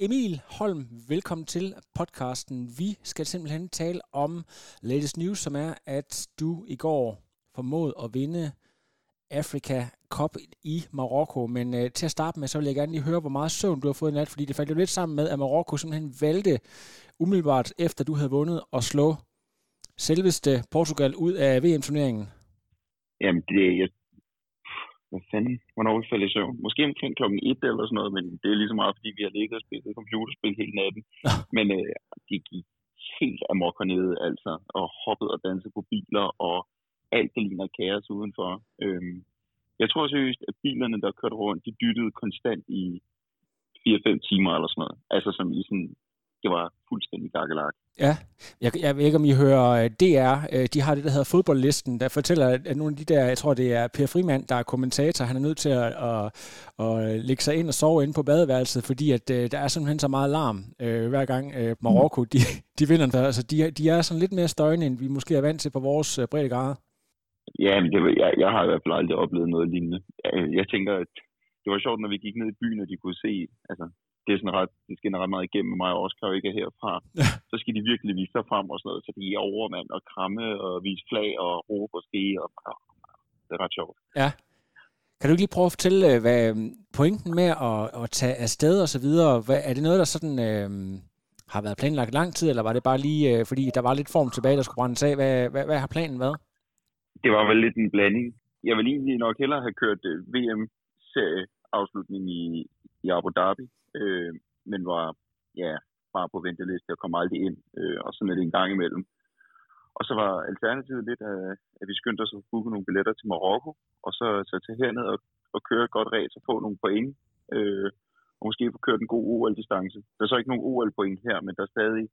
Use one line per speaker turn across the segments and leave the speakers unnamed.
Emil Holm, velkommen til podcasten. Vi skal simpelthen tale om latest news, som er, at du i går formåede at vinde Africa Cup i Marokko. Men øh, til at starte med, så vil jeg gerne lige høre, hvor meget søvn du har fået i nat, fordi det faldt jo lidt sammen med, at Marokko simpelthen valgte umiddelbart efter du havde vundet at slå selveste Portugal ud af VM-turneringen.
Jamen, det, jeg, hvad fanden, hvornår vi faldt i søvn? Måske omkring klokken 1 eller sådan noget, men det er lige så meget, fordi vi har ligget og spillet computerspil hele natten. men øh, det gik helt amok hernede, altså, og hoppet og danset på biler, og alt det ligner kaos udenfor. Øhm, jeg tror seriøst, at bilerne, der kørte rundt, de dyttede konstant i 4-5 timer eller sådan noget. Altså som i sådan, det var fuldstændig gakkelagt.
Ja, jeg, jeg ved ikke, om I hører øh, DR, øh, de har det, der hedder fodboldlisten, der fortæller, at nogle af de der, jeg tror, det er Per Frimand, der er kommentator, han er nødt til at, at, at lægge sig ind og sove inde på badeværelset, fordi at, øh, der er simpelthen så meget larm, hver gang Marokko, de, de vinder. Altså, de, de er sådan lidt mere støjende, end vi måske er vant til på vores breddegrader.
Ja, men det, jeg, jeg har i hvert fald aldrig oplevet noget lignende. Jeg, jeg tænker, at det var sjovt, når vi gik ned i byen, og de kunne se, altså, det er sådan ret, det skinner ret meget igennem mig, og Oscar ikke er herfra.
Ja.
Så skal de virkelig vise sig frem og sådan noget, så de er over, mand, og kramme, og vise flag, og råbe og ske, og, og det er ret sjovt.
Ja. Kan du ikke lige prøve at fortælle, øh, hvad øh, pointen med at, at tage afsted og så videre, hvad, er det noget, der sådan øh, har været planlagt lang tid, eller var det bare lige, øh, fordi der var lidt form tilbage, der skulle brændes af? Hvad, hvad, hvad har planen været?
Det var vel lidt en blanding. Jeg vil egentlig nok hellere have kørt øh, VM-serieafslutning i, i Abu Dhabi, øh, men var ja, bare på venteliste og kom aldrig ind, øh, og sådan er det en gang imellem. Og så var alternativet lidt, at, at vi skyndte os at booke nogle billetter til Marokko, og så, så tage herned og, og køre et godt ræs og få nogle point, øh, og måske få kørt en god OL-distance. Der er så ikke nogen OL-point her, men der er stadig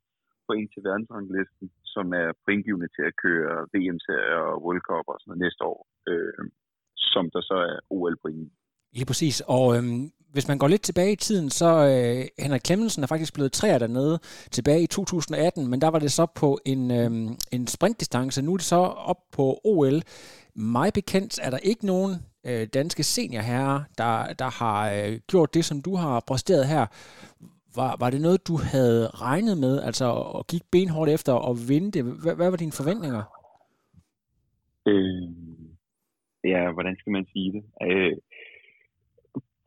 point til verdensranglisten, som er pointgivende til at køre VM-serier og World Cup og sådan noget næste år, øh, som der så er OL-point.
Lige præcis, og øhm, hvis man går lidt tilbage i tiden, så øh, Henrik Clemmensen er faktisk blevet træer dernede tilbage i 2018, men der var det så på en, øh, en sprintdistance. Nu er det så op på OL. Mig bekendt er der ikke nogen øh, danske seniorherrer, der, der har øh, gjort det, som du har præsteret her. Var, var det noget, du havde regnet med, altså at gik benhårdt efter at vinde det? Hvad, hvad var dine forventninger?
Øh, ja, hvordan skal man sige det? Øh,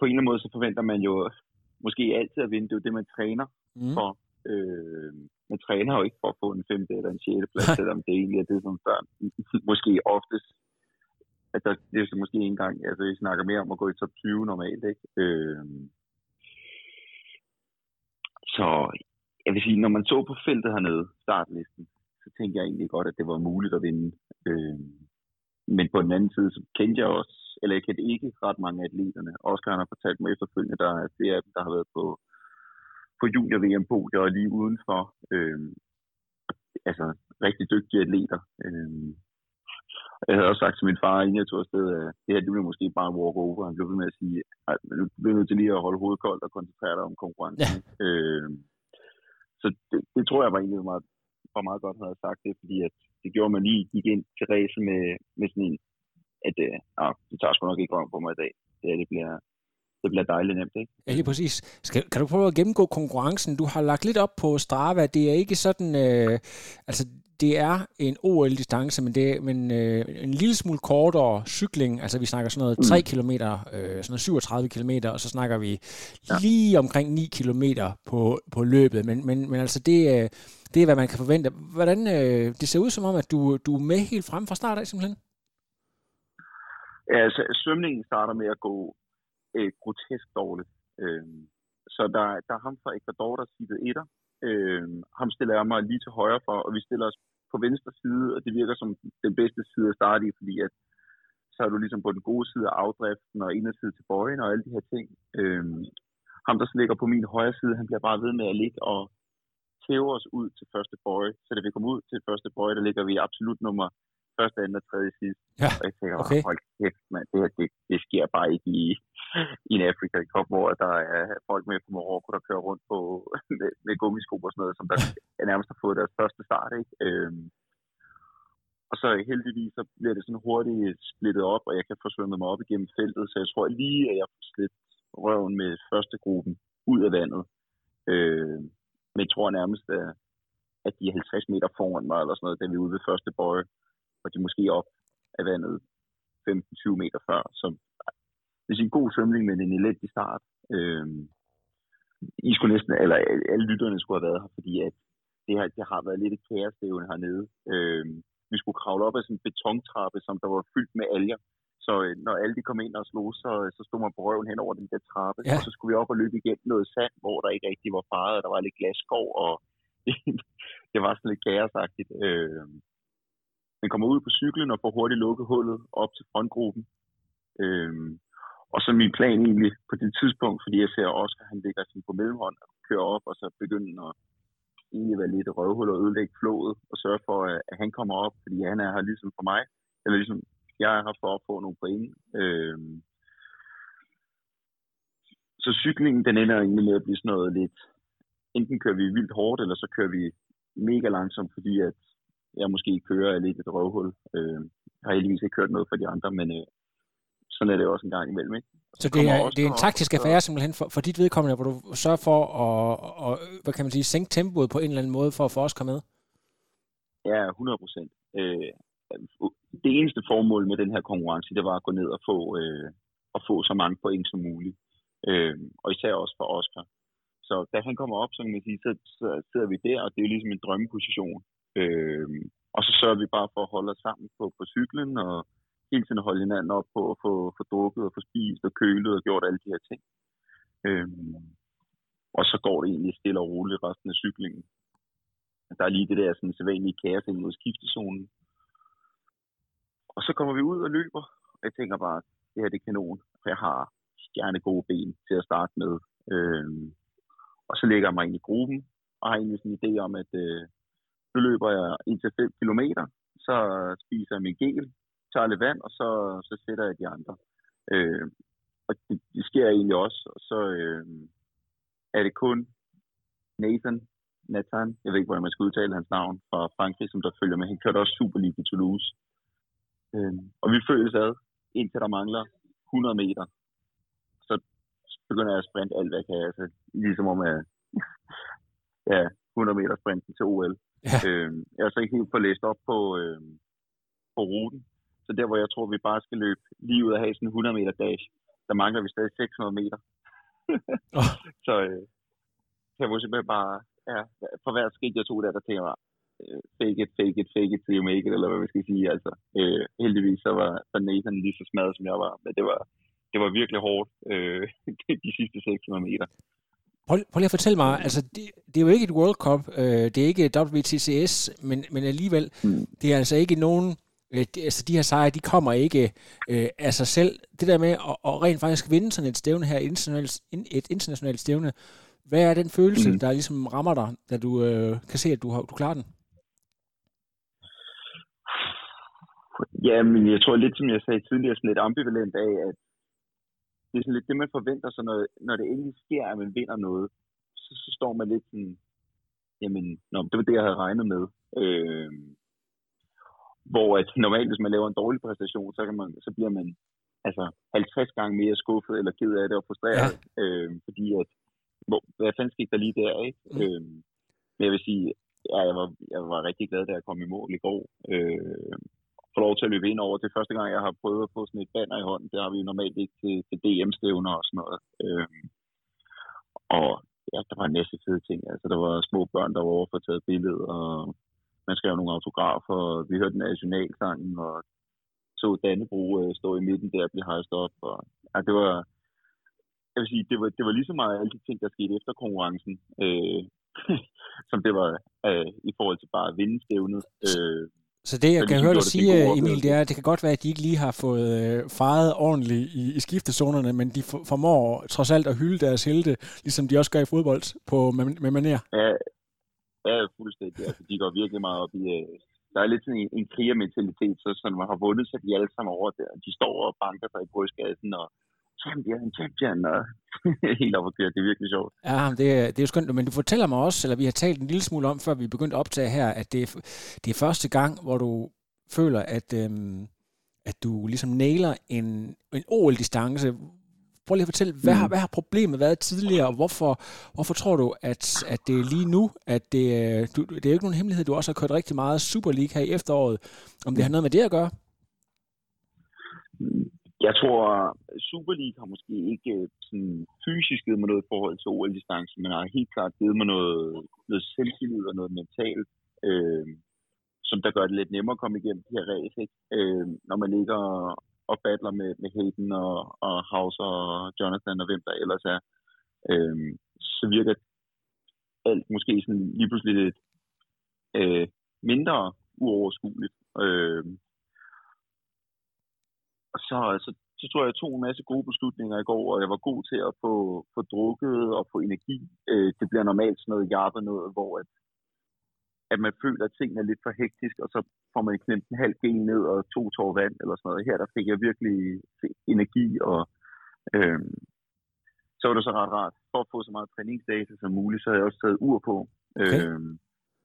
på en eller anden måde, så forventer man jo måske altid at vinde. Det er jo det, man træner
Mm.
for. Øh, man træner jo ikke for at få en femte eller en sjette plads, selvom det egentlig er det, som børn måske oftest at der, det er så måske en gang, altså vi snakker mere om at gå i top 20 normalt, ikke? Øh, så jeg vil sige, når man så på feltet hernede, startlisten, så tænkte jeg egentlig godt, at det var muligt at vinde. Øh, men på den anden side, så kendte jeg også, eller jeg kendte ikke ret mange af atleterne. Oscar han har fortalt mig efterfølgende, der er flere af dem, der har været på, på junior-VM-podier og lige udenfor. Øh, altså rigtig dygtige atleter. Øh, jeg havde også sagt til min far, inden jeg tog afsted, at det her det blev måske bare en walk-over. Han blev ved med at sige, at du bliver nødt til lige at holde hovedet koldt og koncentrere dig om konkurrencen. Ja. Øh, så det, det, tror jeg var egentlig meget, var meget godt, at havde sagt det, fordi at det gjorde man lige gik ind til race med, med sådan en, at øh, ah, det tager sgu nok ikke røven på mig i dag. Det, det bliver, det bliver dejligt nemt, ikke?
Ja, lige præcis. Skal, kan du prøve at gennemgå konkurrencen? Du har lagt lidt op på Strava. Det er ikke sådan... Øh, altså, det er en OL-distance, men det er men, øh, en lille smule kortere cykling. Altså, vi snakker sådan noget 3 km, øh, sådan noget 37 km, og så snakker vi ja. lige omkring 9 km på, på løbet. Men, men, men altså, det, øh, det er, hvad man kan forvente. Hvordan, øh, det ser ud som om, at du, du er med helt frem fra start af, simpelthen?
Ja, altså, svømningen starter med at gå øh, grotesk dårligt. Øh, så der, der er ham fra Ecuador, der siger etter. Øh, ham stiller jeg mig lige til højre for, og vi stiller os på venstre side, og det virker som den bedste side at starte i, fordi at så er du ligesom på den gode side af afdriften og inderside til bøjen og alle de her ting. Øhm, ham, der så ligger på min højre side, han bliver bare ved med at ligge og tæve os ud til første bøje. Så da vi kommer ud til første bøje, der ligger vi absolut nummer første, anden og tredje sidst.
Ja,
Og jeg tænker,
okay.
okay. hold kæft, man, det, her, det, det sker bare ikke i, i en Afrika Cup, hvor der er folk med fra Marokko, der kører rundt på, med, med gummisko og sådan noget, som der nærmest har fået deres første start. Ikke? Øhm, og så heldigvis så bliver det sådan hurtigt splittet op, og jeg kan få svømmet mig op igennem feltet, så jeg tror lige, at jeg får slidt røven med første gruppen ud af vandet. Øh, men jeg tror nærmest, øh, at, de er 50 meter foran mig, eller sådan noget, da vi er ude ved første bøje, og de er måske op af vandet 15-20 meter før. Så det er en god svømning, men en elendig start. Øh, I skulle næsten, eller alle lytterne skulle have været her, fordi at det, her, det har været lidt et kaosstævne hernede. Øh, vi skulle kravle op ad sådan en betontrappe, som der var fyldt med alger. Så øh, når alle de kom ind og slog, så, så stod man på røven hen over den der trappe.
Ja.
Og så skulle vi op og løbe igennem noget sand, hvor der ikke rigtig var faret, og der var lidt glasskov, og det var sådan lidt kaosagtigt. Øh, man kommer ud på cyklen og får hurtigt lukket hullet op til frontgruppen. Øh, og så min plan egentlig på det tidspunkt, fordi jeg ser Oscar, han ligger sådan på mellemhånd og kører op, og så begynder at egentlig være lidt røvhul og ødelægge flået, og sørge for, at at han kommer op, fordi han er her ligesom for mig, eller ligesom jeg er her for at få nogle point. Øh, så cyklingen, den ender egentlig med at blive sådan noget lidt, enten kører vi vildt hårdt, eller så kører vi mega langsomt, fordi at jeg måske kører lidt et røvhul. Øh, jeg har heldigvis ikke kørt noget for de andre, men øh, sådan er det også en gang imellem, ikke?
Så det er, det er en taktisk affære simpelthen for, for dit vedkommende, hvor du sørger for at, at, hvad kan man sige, sænke tempoet på en eller anden måde for at få os med.
Ja, 100 procent. Øh, det eneste formål med den her konkurrence, det var at gå ned og få, øh, og få så mange point som muligt. Øh, og især også for Oscar. Så da han kommer op, så kan man sige, så, så sidder vi der, og det er jo ligesom en drømmeposition. Øh, og så sørger vi bare for at holde os sammen på, på cyklen, og hele tiden holde hinanden op på at få, få drukket og få spist og kølet og gjort alle de her ting. Øh, og så går det egentlig stille og roligt resten af cyklingen. Der er lige det der sådan sædvanlige kaos ind mod skiftezonen. Og så kommer vi ud og løber, og jeg tænker bare, det her det er kanon, for jeg har stjerne gode ben til at starte med. Øhm, og så lægger jeg mig ind i gruppen, og har egentlig sådan en idé om, at øh, nu løber jeg indtil 5 km, så spiser jeg min gel, tager lidt vand, og så, så sætter jeg de andre. Øh, og det, det sker egentlig også, og så øh, er det kun Nathan, Nathan, jeg ved ikke, hvordan man skal udtale hans navn, fra Frankrig, som der følger med. Han kørte også Super i Toulouse. Øh, og vi følges ad, indtil der mangler 100 meter. Så begynder jeg at sprinte alt, hvad jeg kan. Altså, ligesom om, at ja, 100 meter sprinten til OL.
Ja.
Øh, jeg er så ikke helt fået læst op på, øh, på ruten. Så der, hvor jeg tror, vi bare skal løbe lige ud af have sådan en 100 meter dash, der mangler vi stadig 600 meter.
Åh.
Så øh, jeg må simpelthen bare, ja, for hver skridt jeg tog der, der tænkte jeg fake it, fake it, fake it till you make it, eller hvad vi skal sige. Altså, øh, heldigvis så var så Nathan lige så smadret, som jeg var, men det var, det var virkelig hårdt øh, de sidste 600 meter.
Prøv, prøv lige at fortælle mig, altså det, det er jo ikke et World Cup, øh, det er ikke WTCS, men, men alligevel,
Mm.
det er altså ikke nogen, øh, de, altså de her sejre, de kommer ikke øh, af sig selv. Det der med at, at rent faktisk vinde sådan et stævne her, internationalt, et internationalt stævne, hvad er den følelse,
Mm.
der ligesom rammer dig, da du øh, kan se, at du, har, du klarer den?
Ja, men jeg tror lidt, som jeg sagde tidligere, sådan lidt ambivalent af, at det er sådan lidt det, man forventer sig, når, når det endelig sker, at man vinder noget, så, så står man lidt sådan, jamen, nå, det var det, jeg havde regnet med. Øh, hvor at normalt, hvis man laver en dårlig præstation, så, kan man, så bliver man altså 50 gange mere skuffet eller ked af det og frustreret, ja. øh, fordi at, hvor, hvad fanden skete der lige der, ikke?
Mm.
Øh, men jeg vil sige, ja, jeg var, jeg var rigtig glad, da jeg kom i mål i går. Øh, få lov til at løbe ind over. Det er første gang, jeg har prøvet at få sådan et banner i hånden. Det har vi jo normalt ikke til, til DM-stævner og sådan noget. Øhm, og ja, der var en masse fede ting. Altså, der var små børn, der var over for at tage et billede, og man skrev nogle autografer, og vi hørte nationalsangen, og så Dannebro øh, stå i midten der og blive hejst op. Og, ja, det var, jeg vil sige, det var, det var lige så meget alle de ting, der skete efter konkurrencen, øh, som det var øh, i forhold til bare at vinde stævnet. Øh,
Så det, jeg
Så
kan høre dig sige,
god
Emil, det er, at det kan godt være, at de ikke lige har fået øh, faret ordentligt i, i skiftezonerne, men de for- formår trods alt at hylde deres helte, ligesom de også gør i fodbold på, med, med manér.
Ja, Ja, fuldstændig. Altså, de går virkelig meget op i... Øh, der er lidt sådan en, en krigermentalitet, så sådan, man har vundet, så de alle sammen over der. De står og banker sig i brystkassen, og champion, champion, og helt op og køre. Det er virkelig sjovt.
Ja, det, er, det er jo skønt, men du fortæller mig også, eller vi har talt en lille smule om, før vi begyndte at optage her, at det er, det er første gang, hvor du føler, at, øhm, at du ligesom nailer en, en OL-distance, Prøv lige at fortælle, hvad, mm. har, hvad har problemet været tidligere, og hvorfor, hvorfor tror du, at, at det er lige nu, at det, du, det er jo ikke nogen hemmelighed, du også har kørt rigtig meget Super League her i efteråret, om det har noget med det at gøre?
Jeg tror, Super League har måske ikke øh, sådan fysisk givet mig noget i forhold til OL-distancen, men har helt klart givet mig noget, noget selvtillid og noget mentalt, øh, som der gør det lidt nemmere at komme igennem de her ræs, ikke? Øh, når man ligger og battler med, med Hayden og, og House og Jonathan og hvem der ellers er, øh, så virker alt måske sådan lige pludselig lidt øh, mindre uoverskueligt. Øh, og så, så, så tror jeg, jeg tog en masse gode beslutninger i går, og jeg var god til at få, få drukket og få energi. Øh, det bliver normalt sådan noget jabber noget, hvor at, at man føler, at tingene er lidt for hektisk, og så får man knemt en halv gen ned og to tår vand eller sådan noget. Her der fik jeg virkelig energi, og øh, så var det så ret rart. For at få så meget træningsdata som muligt, så havde jeg også taget ur på. Okay. Øh,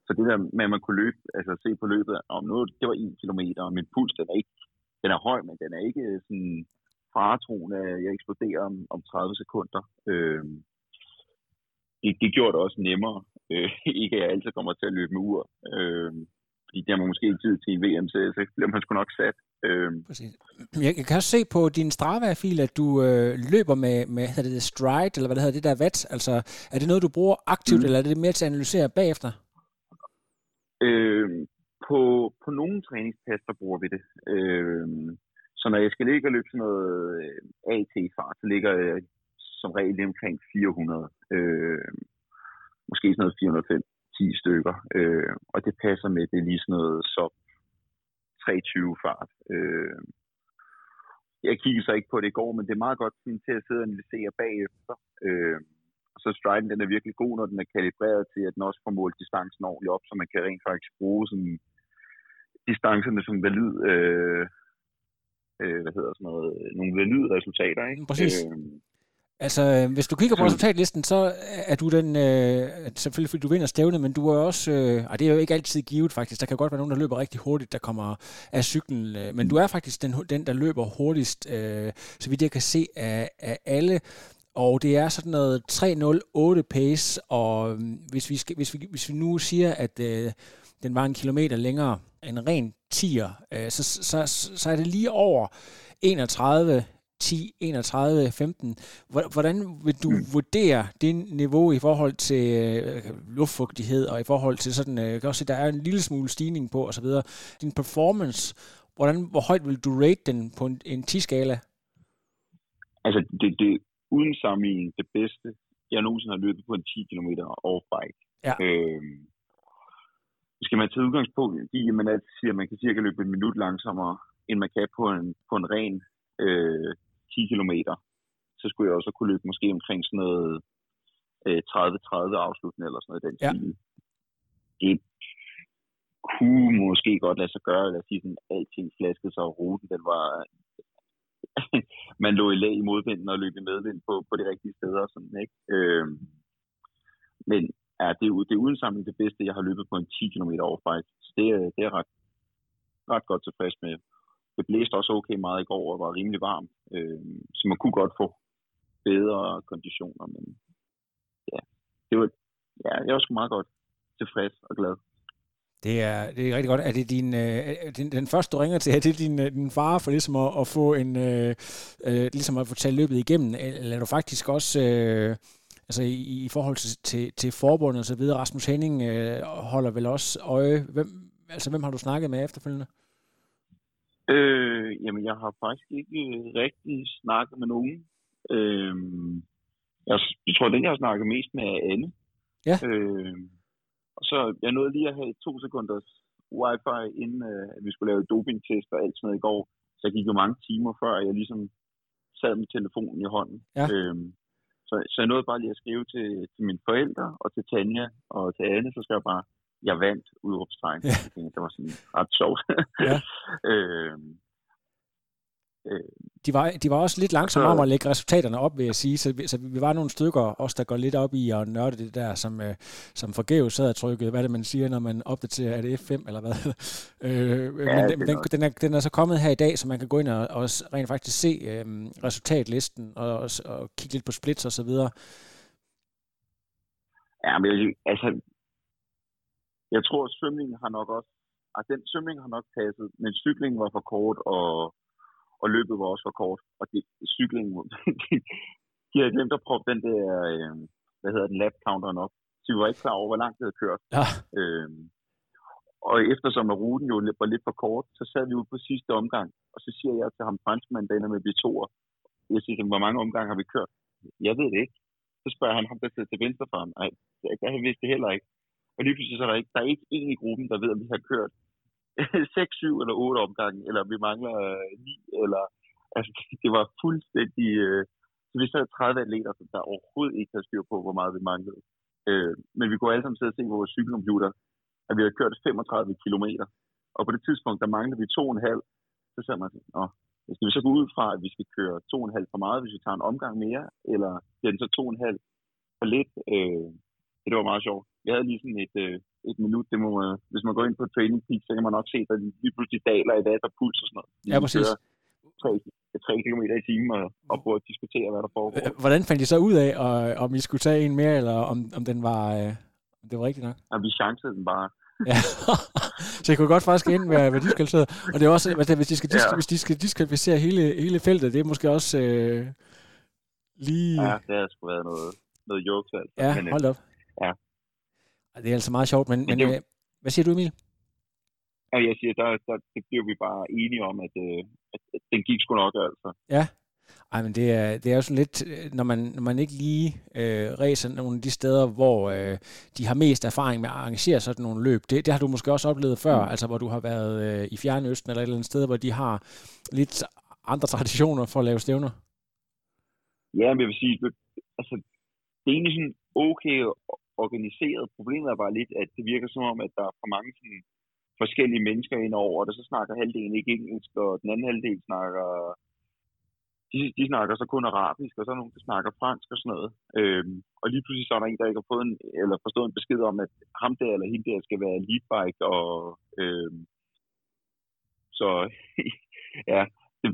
så det der med, at man kunne løbe, altså se på løbet om noget, det var en kilometer, og min puls, den er ikke, den er høj, men den er ikke sådan faretroende, at jeg eksploderer om, om 30 sekunder. Øh, det, det gjorde det også nemmere. Øh, ikke at jeg altid kommer til at løbe med ur. Øh, fordi det har man måske ikke tid til VM, så, så bliver man sgu nok sat. Øh.
Præcis. Jeg, kan også se på din Strava-fil, at du øh, løber med, med hedder det stride, eller hvad det hedder, det der vat. Altså, er det noget, du bruger aktivt, mm. eller er det mere til at analysere bagefter?
Øh, på, på nogle træningspas, der bruger vi det. Øh, så når jeg skal ligge og løbe sådan noget øh, AT-fart, så ligger jeg som regel omkring 400. Øh, måske sådan noget 405 10 stykker. Øh, og det passer med, det er lige sådan noget så 320 fart. Øh, jeg kiggede så ikke på det i går, men det er meget godt sådan, til at sidde og analysere bagefter. Øh, så striden den er virkelig god, når den er kalibreret til, at den også får målt distancen ordentligt op, så man kan rent faktisk bruge sådan, distancerne som valid, øh, øh, hvad hedder sådan noget, nogle valide resultater. Ikke?
Præcis. Øh, Altså, hvis du kigger på resultatlisten, så er du den, øh, selvfølgelig fordi du vinder stævnet, men du er også, øh, og det er jo ikke altid givet faktisk, der kan godt være nogen, der løber rigtig hurtigt, der kommer af cyklen, øh, men du er faktisk den, den der løber hurtigst, øh, så vidt jeg kan se af, af alle, og det er sådan noget 3.08 pace, og mm, hvis vi, skal, hvis vi, hvis vi nu siger, at øh, den var en kilometer længere, en ren tier, øh, så, så, så, så er det lige over 31 10, 31, 15. Hvordan vil du mm. vurdere det niveau i forhold til øh, luftfugtighed og i forhold til sådan, øh, kan også se, der er en lille smule stigning på osv. Din performance, hvordan, hvor højt vil du rate den på en, en 10-skala?
Altså, det, det uden sammenligning det bedste, jeg nogensinde har løbet på en 10 km off-bike. Ja. Øhm, skal man tage udgangspunkt i, at man altid siger, at man kan cirka løbe en minut langsommere, end man kan på en, på en ren øh, 10 km, så skulle jeg også kunne løbe måske omkring sådan noget øh, 30-30 afslutning eller sådan noget den ja. stil. Det kunne måske godt lade sig gøre, lad os sige sådan, alting flaskede sig, og ruten den var, man lå i lag i modvinden og løb i medvind på, på de rigtige steder. Sådan, ikke? Øh, men ja, det, er, det er uden sammenligning det bedste, jeg har løbet på en 10 km overfight. Så det, øh, det er ret, ret godt tilfreds med det blæste også okay meget i går og var rimelig varm, øh, så man kunne godt få bedre konditioner, men ja, det var, ja, jeg var sgu meget godt tilfreds og glad.
Det er, det er rigtig godt. Er det din, øh, den, den første, du ringer til, er det din, øh, din far for ligesom at, at få en, øh, øh, ligesom at få taget løbet igennem, eller er du faktisk også, øh, altså i, i forhold til, til, til forbundet og så videre, Rasmus Henning øh, holder vel også øje, hvem, altså hvem har du snakket med efterfølgende?
Øh, jamen, jeg har faktisk ikke rigtig snakket med nogen. Øh, jeg, jeg tror, den jeg har snakket mest med er Anne. Ja. Øh, og så, jeg nåede lige at have to sekunders wifi, inden øh, vi skulle lave dopingtest og alt sådan noget i går. Så jeg gik jo mange timer før, jeg ligesom sad med telefonen i hånden. Ja. Øh, Så, så jeg nåede bare lige at skrive til, til mine forældre og til Tanja og til Anne, så skal jeg bare, jeg vandt udråbstegn.
Ja.
Det var sådan ret sjovt.
Ja.
øh, øh,
De var, de var også lidt langsomme
Så-
om at lægge resultaterne op, vil jeg sige. Så, vi- så vi var nogle stykker, os der går lidt op i at nørde det der, som, øh, som forgæves sad og trykket, hvad det, man siger, når man opdaterer, er det F5 eller hvad? øh, men
det er
den, den, den, er, den er så kommet her i dag, så man kan gå ind og, og s- rent faktisk se øh, resultatlisten og, og, og kigge lidt på splits og så videre.
Ja, men altså, jeg tror, at svømningen har nok også, altså den svømning har nok passet, men cyklingen var for kort, og, og løbet var også for kort. Og det, cyklingen, de havde glemt at proppe den der, øh, hvad hedder den, lap counteren op. Så vi var ikke klar over, hvor langt det havde kørt.
Ja.
Øh, og eftersom at ruten jo var lidt for kort, så sad vi ude på sidste omgang, og så siger jeg til ham, franskmanden, der ender med at blive toer. Jeg siger til ham, hvor mange omgange har vi kørt? Jeg ved det ikke. Så spørger han ham, der sidder til venstre for ham. Nej, jeg, vidste det heller ikke. Og lige pludselig så er der ikke, der er ikke en i gruppen, der ved, om vi har kørt 6, 7 eller 8 omgange, eller vi mangler øh, 9, eller... Altså, det var fuldstændig... Øh, så vi sad 30 atleter, som der overhovedet ikke havde styr på, hvor meget vi manglede. Øh, men vi kunne alle sammen sidde og se på vores cykelcomputer, at vi havde kørt 35 km. Og på det tidspunkt, der manglede vi 2,5. Så sagde man, Nå, skal vi så gå ud fra, at vi skal køre 2,5 for meget, hvis vi tager en omgang mere, eller bliver den så 2,5 for lidt? Øh, det var meget sjovt. Jeg havde lige sådan et, øh, et minut, det må man, hvis man går ind på Training Peak, så kan man nok se, at der lige pludselig daler i og puls og sådan noget.
Ja, præcis.
3, 3 km i timen og, og prøve at diskutere, hvad der foregår.
Øh, Hvordan fandt I så ud af, og, om I skulle tage en mere, eller om, om den var... Øh, om det var rigtigt nok?
Og vi chancede den bare.
Ja. så jeg kunne godt faktisk ind være, være diskvalificeret. Og det er også, altså, hvis de skal, disk,
Ja.
hvis de skal diskvalificere hele, hele feltet, det er måske også øh, lige...
Ja, det har sgu været noget, noget jokes, altså.
Ja,
øh,
hold op.
ja.
Det er altså meget sjovt, men, men,
Men
øh, hvad siger du, Emil?
Ja, jeg siger, der, der det blev vi bare enige om, at, øh, at, at den gik sgu nok, altså.
Ja. Ej, men det er, det er jo sådan lidt, øh, når man, når man ikke lige øh, ræser nogle af de steder, hvor øh, de har mest erfaring med at arrangere sådan nogle løb. Det, det har du måske også oplevet før, mm. altså hvor du har været øh, i Fjernøsten eller et eller andet sted, hvor de har lidt andre traditioner for at lave stævner.
Ja, men jeg vil sige, det, altså, det er egentlig sådan okay organiseret. Problemet er bare lidt, at det virker som om, at der er for mange sådan, forskellige mennesker indover, og der så snakker halvdelen ikke engelsk, og den anden halvdel snakker de, de snakker så kun arabisk, og så er der nogen, der snakker fransk og sådan noget. Øhm, og lige pludselig så er der en, der ikke har fået en, eller forstået en besked om, at ham der eller hende der skal være leadbike, og øhm, så ja, det,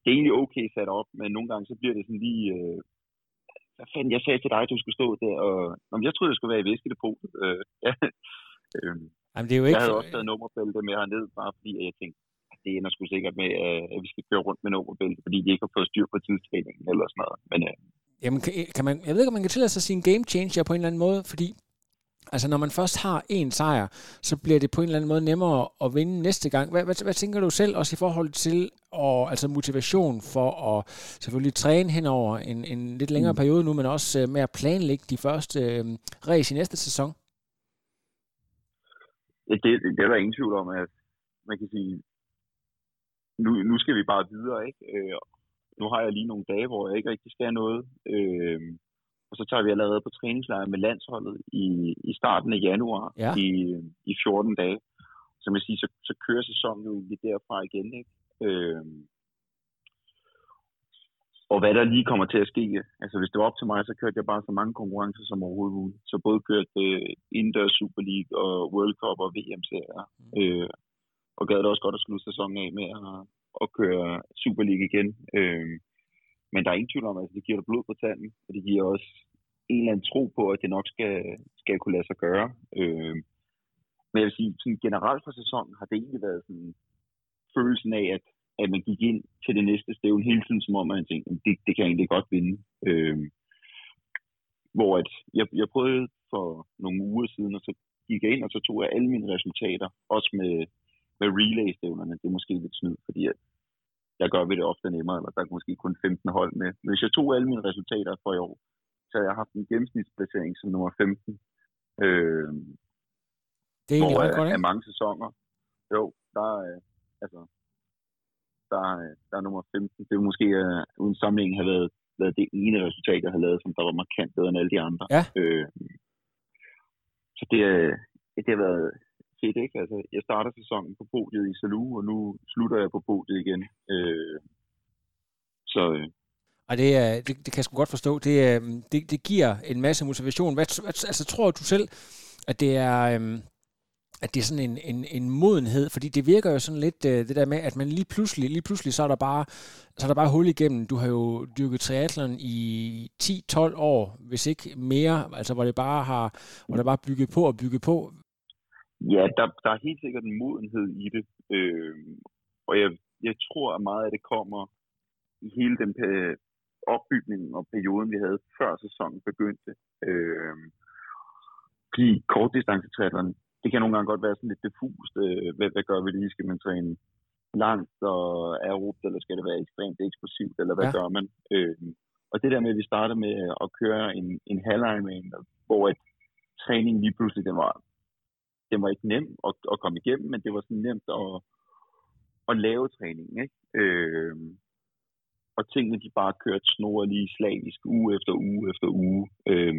det er egentlig okay sat op, men nogle gange så bliver det sådan lige, øh, hvad fanden, jeg sagde til dig, at du skulle stå der, og Nå, jeg troede, jeg skulle være i væskedepotet. Øh, ja. øhm,
Jamen, det er jo
jeg
ikke...
havde også taget nummerbælte med herned, bare fordi at jeg tænkte, at det ender sgu sikkert med, øh, at vi skal køre rundt med nummerbælte, fordi de ikke har fået styr på tidstræningen eller sådan noget. Men øh,
Jamen, kan, kan man, jeg ved ikke, om man kan tillade sig sin game changer på en eller anden måde, fordi altså, når man først har en sejr, så bliver det på en eller anden måde nemmere at vinde næste gang. Hvad, hvad, hvad tænker du selv også i forhold til og, altså motivation for at selvfølgelig træne hen over en, en lidt længere
Mm.
periode nu, men også øh, med at planlægge de første øh, race i næste sæson?
ja, det, det, det er der ingen tvivl om, at man kan sige, nu, nu skal vi bare videre, ikke? Øh, nu har jeg lige nogle dage, hvor jeg ikke rigtig skal noget. Øh, og så tager vi allerede på træningslejr med landsholdet i, i starten af januar
Ja.
i, i 14 dage. Som jeg siger, så, så kører sæsonen jo egentlig derfra igen. Ikke? Øh, og hvad der lige kommer til at ske. Altså hvis det var op til mig, så kørte jeg bare så mange konkurrencer som overhovedet muligt. Så både kørte øh, indendørs Super League og World Cup og VM-serier. Øh, og gad det også godt at slutte sæsonen af med at, at køre Super League igen. Øh, men der er ingen tvivl om, at altså, det giver dig blod på tanden, og det giver også en eller anden tro på, at det nok skal, skal kunne lade sig gøre. Øh, men jeg vil sige, sådan generelt for sæsonen har det egentlig været sådan følelsen af, at, at man gik ind til det næste stævn hele tiden, som om man tænkte, at det, det kan jeg egentlig godt vinde. Øh, hvor at jeg, jeg prøvede for nogle uger siden, og så gik jeg ind, og så tog jeg alle mine resultater, også med, med relay-stævnerne. Det er måske lidt snyd, fordi at der gør vi det ofte nemmere, eller der er måske kun 15 hold med. Men hvis jeg tog alle mine resultater for i år, så har jeg haft en gennemsnitsplacering som nummer 15. Øh,
Det er
hvor
ret godt, ikke?
mange sæsoner, jo, der er, altså, der, er- der er nummer 15. Det vil måske uh, uden sammenligning have været, været det ene resultat, jeg har lavet, som der var markant bedre end alle de andre.
Ja.
Øh, så det, er- det har været fedt, ikke? Altså, jeg starter sæsonen på podiet i Salou, og nu slutter jeg på podiet igen. Øh, så øh,
Og det, er, det, det kan jeg sgu godt forstå. Det, øh, det, det giver en masse motivation. Hvad, hvad, altså, tror du selv, at det er... Øhm, at det er sådan en, en, en modenhed, fordi det virker jo sådan lidt øh, det der med, at man lige pludselig, lige pludselig, så er der bare, så er der bare hul igennem. Du har jo dyrket triathlon i 10-12 år, hvis ikke mere, altså hvor det bare har, hvor der bare bygget på og bygget på.
Ja, der, der er helt sikkert en modenhed i det. Øh, og jeg, jeg tror, at meget af det kommer i hele den pe- opbygning og perioden, vi havde før sæsonen begyndte. Øh, fordi kortdistancetriathlon, det kan nogle gange godt være sådan lidt diffust. Øh, hvad, hvad gør vi lige? Skal man træne langt og aerobt, eller skal det være ekstremt eksplosivt, eller hvad
Ja.
ja. gør man? Øh, og det der med, at vi starter med at køre en, en halv Ironman, hvor at træningen lige pludselig, den var den var ikke nem at, at komme igennem, men det var sådan nemt at, at lave træningen. Ikke? Øh, og tingene, de bare kørte snor lige slavisk uge efter uge efter uge. Øh,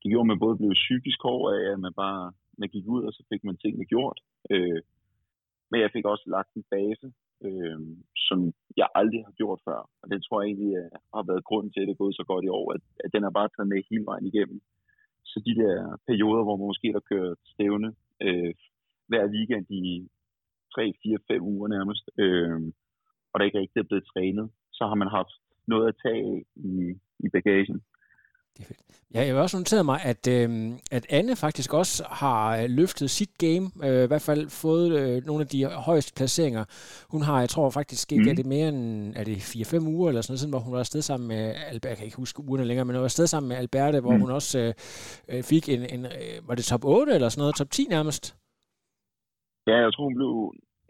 det gjorde, at man både blev psykisk hård af, at man bare man gik ud, og så fik man tingene gjort. Øh, men jeg fik også lagt en base, øh, som jeg aldrig har gjort før. Og det tror jeg egentlig jeg har været grunden til, at det er gået så godt i år, at, at den er bare taget med hele vejen igennem. Så de der perioder, hvor man måske har kørt stævne øh, hver weekend i 3, 4, 5 uger nærmest, øh, og der ikke rigtig er blevet trænet, så har man haft noget at tage af i, i bagagen.
Det er fedt. Ja, jeg har også noteret mig, at, øh, at Anne faktisk også har øh, løftet sit game, øh, i hvert fald fået øh, nogle af de højeste placeringer. Hun har, jeg tror faktisk ikke, mm.
Mhm.
er det mere end er det 4-5 uger eller sådan noget, siden, hvor hun var afsted sammen med Albert, jeg kan ikke huske ugerne længere, men hun var afsted sammen med Alberte, hvor
Mm.
hun også øh, øh, fik en, en øh, var det top 8 eller sådan noget, top 10 nærmest?
Ja, jeg tror, hun blev...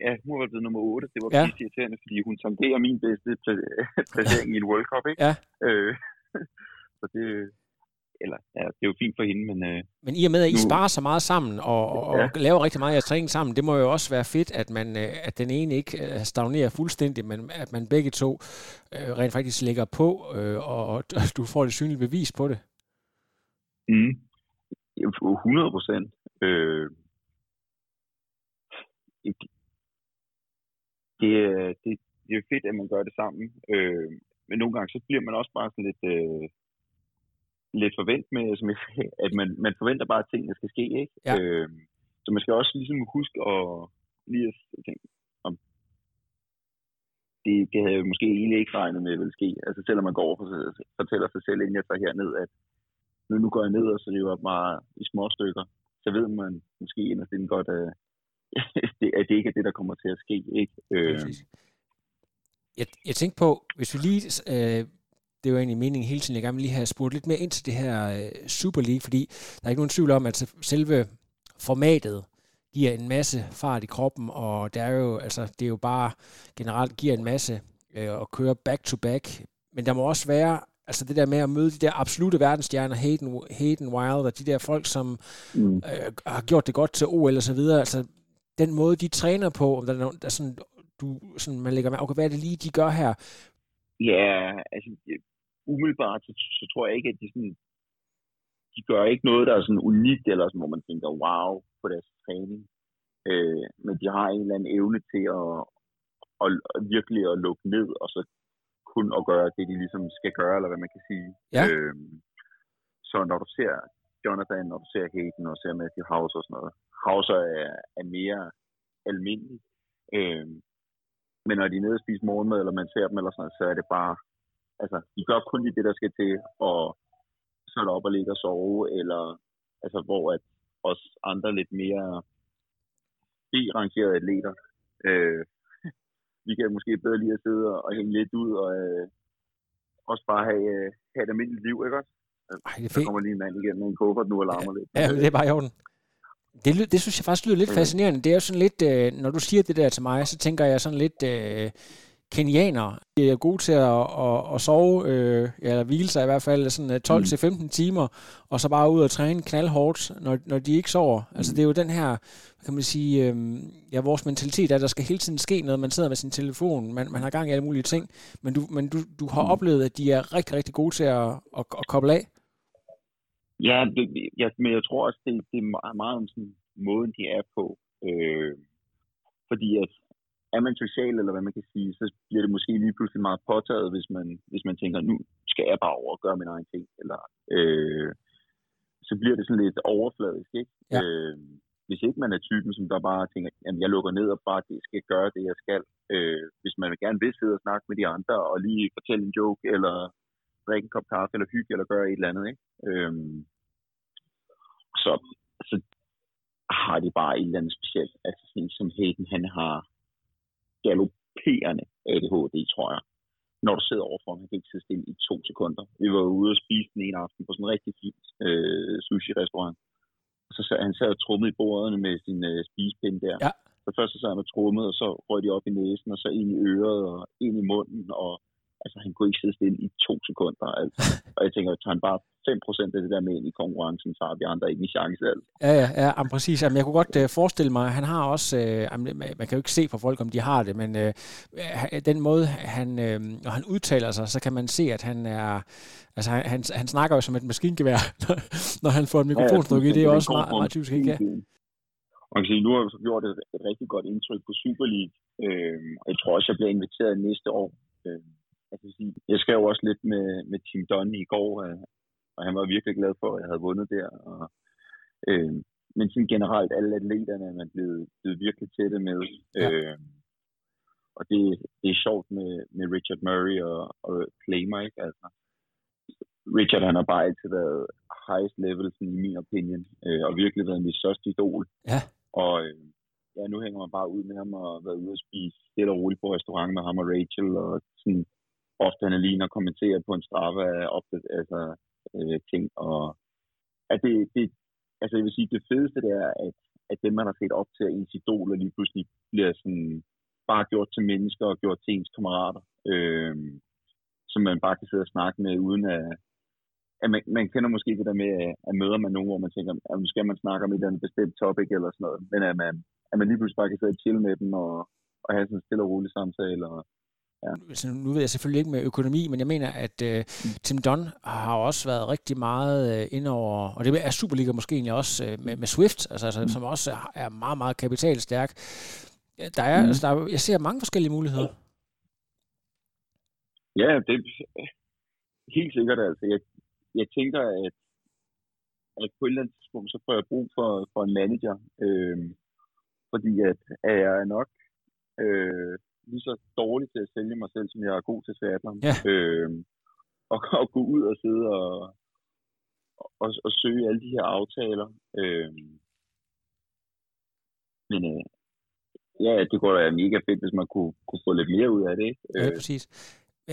Ja, hun var blevet nummer 8. Det var
Ja.
irriterende, fordi hun tangerer min bedste pla- placering i en World Cup, ikke?
Ja.
Øh, så det... Eller, ja, det er jo fint for hende, men... Øh,
Men i og med, at I
Nu-
sparer så meget sammen og, og, og
Ja.
laver rigtig meget af jeres træning sammen, det må jo også være fedt, at, man, øh, at den ene ikke øh, stagnerer fuldstændig, men at man begge to øh, rent faktisk lægger på, øh, og, og du får det synlige bevis på det.
mm, 100 procent. Øh, det, er- det, det er fedt, at man gør det sammen. Øh, men nogle gange, så bliver man også bare sådan lidt... Øh, lidt forvent med, som jeg at man, man forventer bare, at tingene skal ske, ikke?
Ja.
Øh, så man skal også ligesom huske at lige at tænke, om det, det havde jeg måske egentlig ikke regnet med, at ville ske. Altså selvom man går over og fortæller sig selv, inden jeg tager herned, at nu, nu går jeg ned, og så river bare i små stykker, så ved man måske inderst inden godt, at, det, at det ikke er det, der kommer til at ske, ikke? Øh.
Jeg, jeg tænkte på, hvis vi lige, øh, det var egentlig meningen hele tiden, jeg gerne vil lige have spurgt lidt mere ind til det her øh, Super League, fordi der er ikke nogen tvivl om, at selve formatet giver en masse fart i kroppen, og det er jo, altså, det er jo bare generelt giver en masse øh, at køre back-to-back, men der må også være, altså det der med at møde de der absolute verdensstjerner, Hayden, Hayden Wild, og de der folk, som
mm.
øh, har gjort det godt til OL og så videre, altså den måde, de træner på, om der er, nogen, der er sådan, du, sådan, man lægger med, okay, hvad er det lige, de gør her?
Ja, altså umiddelbart, så, så tror jeg ikke, at de sådan, de gør ikke noget, der er sådan unikt, eller sådan, hvor man tænker, wow, på deres træning. Øh, men de har en eller anden evne til at, at, at virkelig at lukke ned, og så kun at gøre det, de ligesom skal gøre, eller hvad man kan sige.
Ja.
Øh, så når du ser Jonathan, når du ser Hayden, og ser Matthew House og sådan noget, House er, er mere almindelig. Øh, men når de er nede og spiser morgenmad, eller man ser dem, eller sådan noget, så er det bare, altså, de gør kun lige det, der skal til, og så er der op og ligge og sove, eller, altså, hvor at os andre lidt mere B-rangerede atleter, øh, vi kan måske bedre lige at sidde og hænge lidt ud, og øh, også bare have, øh, have et almindeligt liv, ikke også?
Ej, det er
Der
fedt.
kommer lige en mand igennem med en kuffert nu og larmer lidt.
Ja, det er bare i orden. Det, det synes jeg faktisk lyder lidt
Okay.
fascinerende. Det er jo sådan lidt, øh, når du siger det der til mig, så tænker jeg sådan lidt, øh, kenianer. De er gode til at, at, at sove, øh, eller hvile sig i hvert fald, sådan 12-15 mm. timer, og så bare ud og træne knaldhårdt, når, når de ikke sover. Altså, mm. Altså det er jo den her, kan man sige, øh, ja, vores mentalitet er, at der skal hele tiden ske noget. Man sidder med sin telefon, man, man har gang i alle mulige ting, men du, men du, du har mm. oplevet, at de er rigtig, rigtig gode til at, at, at koble af.
Ja, det, ja, men jeg tror også, det, det er meget om sådan, måden, de er på. Øh, fordi at er man social, eller hvad man kan sige, så bliver det måske lige pludselig meget påtaget, hvis man, hvis man tænker, nu skal jeg bare over og gøre min egen ting. Eller, øh, så bliver det sådan lidt overfladisk, ikke? Ja. Øh, hvis ikke man er typen, som der bare tænker, jamen jeg lukker ned og bare det skal gøre det, jeg skal. Øh, hvis man gerne vil sidde og snakke med de andre, og lige fortælle en joke, eller drikke en kop kaffe, eller hygge, eller gøre et eller andet, ikke? Øh, så, så har de bare et eller andet specielt. Altså sådan som Hayden, han har galopperende ADHD, tror jeg. Når du sidder overfor ham, han kan ikke sidde stille i to sekunder. Vi var ude og spise den ene aften på sådan en rigtig fin øh, sushi-restaurant. Og så sad han sad og trummede i bordene med sin øh, spisepind der. Ja. Så først så sad han og trummede, og så røg de op i næsen, og så ind i øret, og ind i munden, og altså, han kunne ikke sidde stille i to sekunder. Altså. og jeg tænker, tager han bare 5% af det der med ind i konkurrencen, så har vi andre ikke en chance. Altså.
Ja, ja, ja jamen, præcis. Jamen, jeg kunne godt uh, forestille mig, han har også, uh, man kan jo ikke se på folk, om de har det, men uh, den måde, han, uh, når han udtaler sig, så kan man se, at han er, altså han, han, han snakker jo som et maskingevær, når han får en mikrofon ja, i. Det er også meget, meget typisk, ikke? Ja.
Man kan sige, nu har vi så gjort et, et rigtig godt indtryk på Super League, øh, og jeg tror også, jeg bliver inviteret næste år. Øh, altså, jeg skrev også lidt med, med Tim Dunn i går, og han var virkelig glad for, at jeg havde vundet der. Og, øh, men sådan generelt, alle atleterne er man blevet, blevet virkelig tætte med. Ja. Øh, og det, det er sjovt med, med Richard Murray og, og Claimer, ikke? Altså, Richard han har bare altid været highest level, sådan, i min opinion, øh, og virkelig været mit største idol.
Ja.
Og øh, ja, nu hænger man bare ud med ham og været ude og spise stille og roligt på restaurant med ham og Rachel, og sådan, ofte han er lige og kommenterer på en straffe af altså, øh, ting. Og at det, det, altså jeg vil sige, det fedeste det er, at, at dem, man har set op til ens idoler, lige pludselig bliver sådan bare gjort til mennesker og gjort til ens kammerater. Øh, som man bare kan sidde og snakke med, uden at, at man, man kender måske det der med, at møder man nogen, hvor man tænker, at nu skal man snakke om et eller andet bestemt topic eller sådan noget, men at man, at man lige pludselig bare kan sidde og chill med dem og, og have sådan en stille og rolig samtale og, Ja.
Så nu ved jeg selvfølgelig ikke med økonomi, men jeg mener, at uh, Tim Dunn har også været rigtig meget uh, ind over, og det er Superliga måske egentlig også uh, med, med Swift, altså, altså, mm. som også er meget, meget kapitalstærk. Der er, mm. altså, der er, jeg ser mange forskellige muligheder.
Ja, det er helt sikkert. Altså. Jeg, jeg tænker, at, at på et eller andet tidspunkt, så får jeg brug for, for en manager. Øh, fordi at, at jeg er nok øh, lige så dårlig til at sælge mig selv, som jeg er god til triathlon. Ja. Øh, og, og gå ud og sidde og, og, og søge alle de her aftaler. Øh, men øh, ja, det går da mega fedt, hvis man kunne, kunne få lidt mere ud af det. Ikke?
Ja, præcis.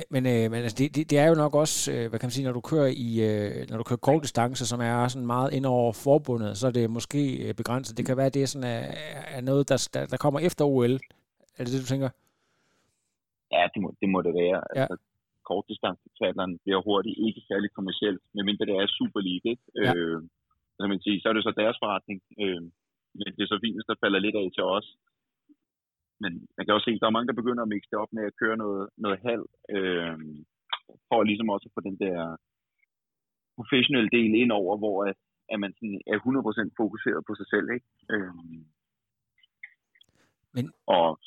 Men, øh, men altså, det, det, det er jo nok også, øh, hvad kan man sige, når du kører i, øh, når du kører kort distance, som er sådan meget ind over forbundet, så er det måske øh, begrænset. Det kan være, at det er, sådan, er, er noget, der, der, der kommer efter OL. Er det det, du tænker?
Ja, det må det, må det være. Ja. Altså, kortdistancetaleren bliver hurtigt ikke særlig kommercielt, medmindre det er Super League, ikke? Ja. Øh, så, man sige, så er det så deres forretning. Øh, men det er så fint, der falder lidt af til os. Men man kan også se, at der er mange, der begynder at mixe det op med at køre noget, noget halv, øh, for ligesom også at få den der professionelle del ind over, hvor at, at man sådan er 100% fokuseret på sig selv. Ikke? Øh,
men,
og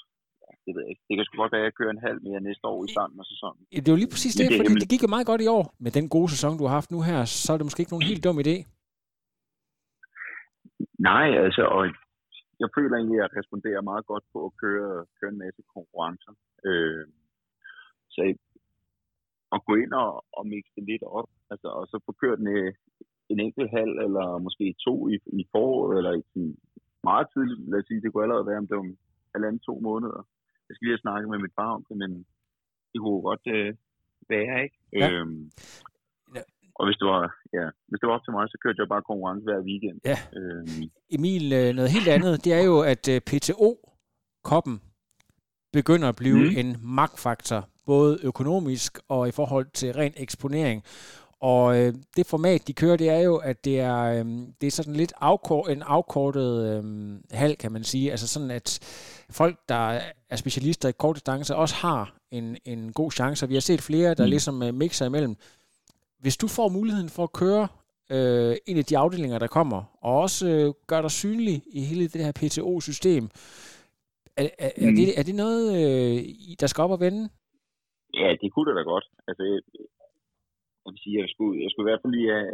det ved jeg ikke. Det kan sgu godt være, at jeg kører en halv mere næste år i starten af sæsonen.
Det er jo lige præcis det, det fordi det gik jo meget godt i år. Med den gode sæson, du har haft nu her, så er det måske ikke nogen helt dum idé.
Nej, altså, og jeg føler egentlig, at jeg responderer meget godt på at køre, køre en masse konkurrencer. Øh, så at gå ind og, og mixe det lidt op, altså, og så få kørt en, en enkelt halv, eller måske to i, i foråret, eller i meget tidligt, lad os sige, det kunne allerede være om det var halvanden to måneder. Jeg skal lige have snakket med mit far om det, men det kunne godt øh, være, ikke? Ja. Øhm, ja. Og hvis det, var, ja, hvis det var op til mig, så kørte jeg bare konkurrence hver weekend.
Ja. Øhm. Emil, øh, noget helt andet, det er jo, at øh, PTO-koppen begynder at blive mm. en magtfaktor, både økonomisk og i forhold til ren eksponering. Og øh, det format, de kører, det er jo, at det er, øh, det er sådan lidt afkort, en afkortet øh, hal, kan man sige. Altså sådan, at folk, der er specialister i kort distance, også har en, en god chance. Vi har set flere, der mm. ligesom øh, mixer imellem. Hvis du får muligheden for at køre øh, en af de afdelinger, der kommer, og også øh, gør dig synlig i hele det her PTO-system, er, er, mm. er, det, er det noget, øh, der skal op og vende?
Ja, det kunne det da godt. Altså, jeg, vil sige, jeg skulle, jeg skulle i hvert fald lige have,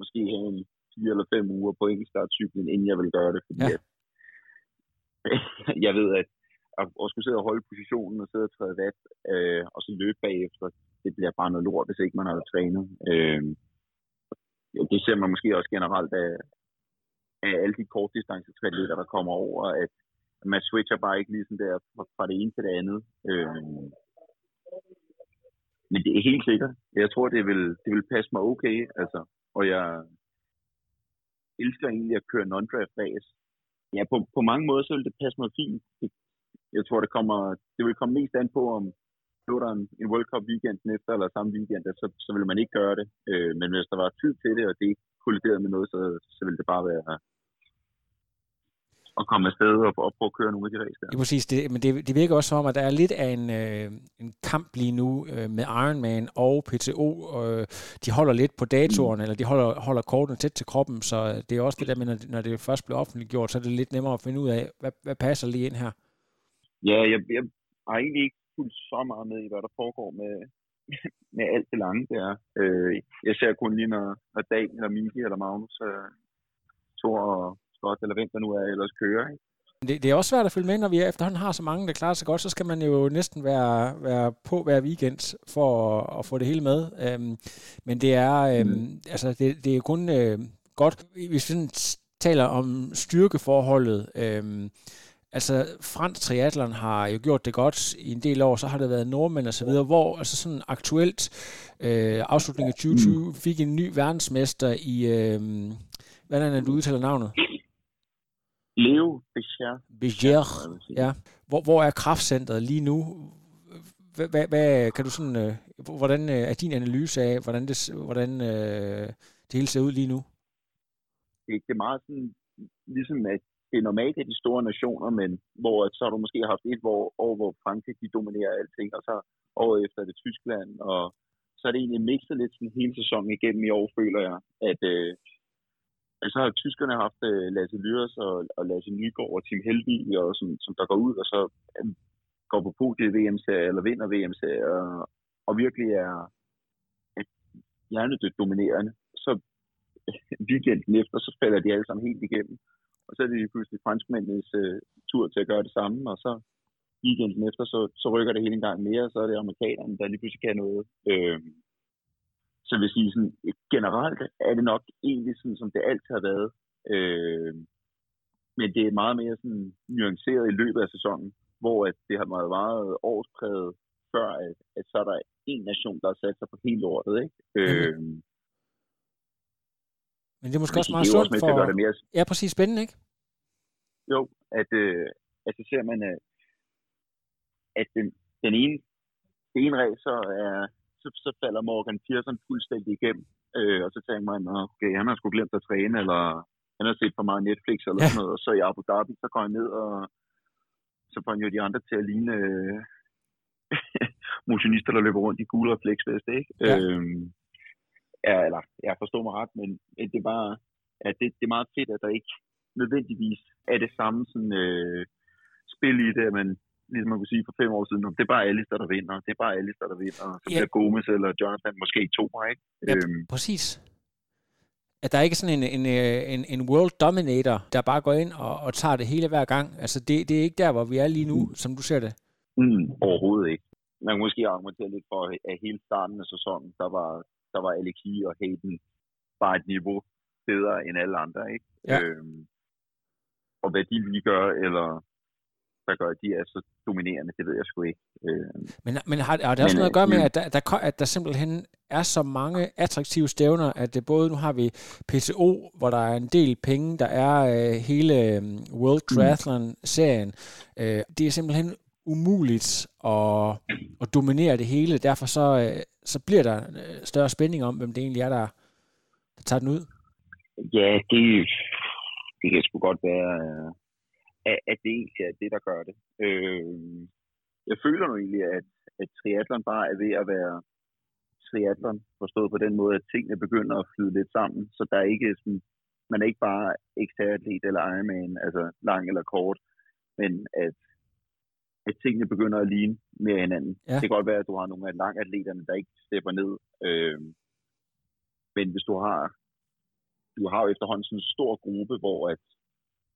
måske have en fire eller fem uger på enkeltstartcyklen, inden jeg vil gøre det, fordi ja. at, jeg ved, at at skulle sidde og holde positionen og sidde og træde vat, øh, og så løbe bagefter, det bliver bare noget lort, hvis ikke man har trænet. Øh, det ser man måske også generelt af, af alle de kortdistanceatleter, der kommer over, at man switcher bare ikke ligesom der fra, fra det ene til det andet. Øh, men det er helt sikkert. Jeg tror, det vil, det vil passe mig okay. Altså, og jeg elsker egentlig at køre non-draft race. Ja, på, på mange måder, så vil det passe mig fint. Jeg tror, det, kommer, det vil komme mest an på, om lå der en, en World Cup weekend efter eller samme weekend, så, så vil man ikke gøre det. Øh, men hvis der var tid til det, og det kolliderede med noget, så, så ville det bare være at komme afsted og, og prøve at køre nogle af de racer.
Det er præcis det, men det, det virker også som, at der er lidt af en, øh, en kamp lige nu øh, med Ironman og PTO. Øh, de holder lidt på datoren, mm. eller de holder, holder kortene tæt til kroppen, så det er også det der med, når, når det først bliver offentliggjort, så er det lidt nemmere at finde ud af, hvad, hvad passer lige ind her.
Ja, jeg, jeg har egentlig ikke fulgt så meget med i, hvad der foregår med, med alt det lange der. Øh, jeg ser kun lige, når, når Daniel eller Miki eller Magnus, øh, Thor og Scott, eller hvem der nu er, ellers kører. Ikke?
Det, det er også svært at følge med, når vi efterhånden har så mange, der klarer sig godt, så skal man jo næsten være, være på hver weekend for at, at få det hele med. Øhm, men det er, øhm, mm. altså det, det er kun øh, godt, hvis vi sådan taler om styrkeforholdet, øhm, altså fransk triathlon har jo gjort det godt i en del år, så har det været nordmænd og så videre, hvor altså sådan aktuelt øh, afslutningen af 2020 mm. fik en ny verdensmester i, øh, hvordan er det, du udtaler navnet?
Leo Becher.
Becher, ja. Hvor, hvor er kraftcentret lige nu? Hvad, hvad, kan du sådan, øh, hvordan øh, er din analyse af, hvordan det, hvordan øh, det hele ser ud lige nu?
Det, det er meget sådan, ligesom at det er normalt af de store nationer, men hvor så har du måske haft et år, år hvor Frankrig de dominerer alting, og så året efter er det Tyskland, og så er det egentlig mixet lidt sådan hele sæsonen igennem i år, føler jeg, at øh, så har tyskerne haft øh, Lasse Lyres og, og Lasse Nygaard og Tim Helby, og, som, som der går ud og så øh, går på podiet i VM-serie, eller vinder VM-serie, og, og virkelig er hjernedødt dominerende. Så øh, weekenden efter, så falder de alle sammen helt igennem. Og så er det pludselig franskmændenes øh, tur til at gøre det samme, og så weekenden efter, så, så rykker det hele en gang mere, og så er det amerikanerne, der lige pludselig kan noget. Øh, så jeg vil sige, sådan, generelt er det nok egentlig sådan, som det altid har været. Øh, men det er meget mere sådan nuanceret i løbet af sæsonen, hvor at det har været meget årspræget før, at, at så er der en nation, der har sat sig på hele lortet. Ikke? Øh,
men det er måske også meget sundt for... Det mere... Ja, præcis spændende, ikke?
Jo, at, øh, at så ser man, at, at den, den ene, den ene racer er, så, så falder Morgan Pearson fuldstændig igennem. Øh, og så tænker man, okay, han har sgu glemt at træne, eller han har set for meget Netflix eller ja. sådan noget, og så i Abu Dhabi, så går han ned, og så får han jo de andre til at ligne øh, motionister, der løber rundt i gule refleksveste, ikke? Ja. Øhm, ja, eller jeg forstår mig ret, men det er bare, at det, det er meget fedt, at der ikke nødvendigvis er det samme sådan, øh, spil i det, man ligesom man kunne sige for fem år siden, det er bare Alistair, der vinder, det er bare Alistair, der vinder, så ja. bliver Gomes eller Jonathan måske to, ikke?
Ja, øhm. præcis. At der er ikke sådan en, en, en, en world dominator, der bare går ind og, og tager det hele hver gang. Altså, det, det er ikke der, hvor vi er lige nu, mm. som du ser det.
Mm, overhovedet ikke. Man kan måske argumentere lidt for, at hele starten af sæsonen, der var, der var Aleki og Hayden bare et niveau bedre end alle andre, ikke? Ja. Øhm, og hvad de lige gør, eller der gør, at de er så dominerende, det ved jeg sgu ikke. Øh,
men, men har, har det også men, noget at gøre med, at der, der, at der simpelthen er så mange attraktive stævner, at det både, nu har vi PCO, hvor der er en del penge, der er øh, hele øh, World mm. Triathlon-serien. Øh, det er simpelthen umuligt at, at dominere det hele. Derfor så, øh, så bliver der øh, større spænding om, hvem det egentlig er, der, der tager den ud.
Ja, det, det kan sgu godt være, at, at det egentlig er det, der gør det. Øh, jeg føler nu egentlig, at, at triathlon bare er ved at være triathlon, forstået på den måde, at tingene begynder at flyde lidt sammen, så der er ikke sådan, man er ikke bare ekstratlet eller Ironman, altså lang eller kort, men at, at tingene begynder at ligne mere hinanden. Ja. Det kan godt være, at du har nogle af langatleterne, der ikke stepper ned, øh, men hvis du har du har jo efterhånden sådan en stor gruppe, hvor at,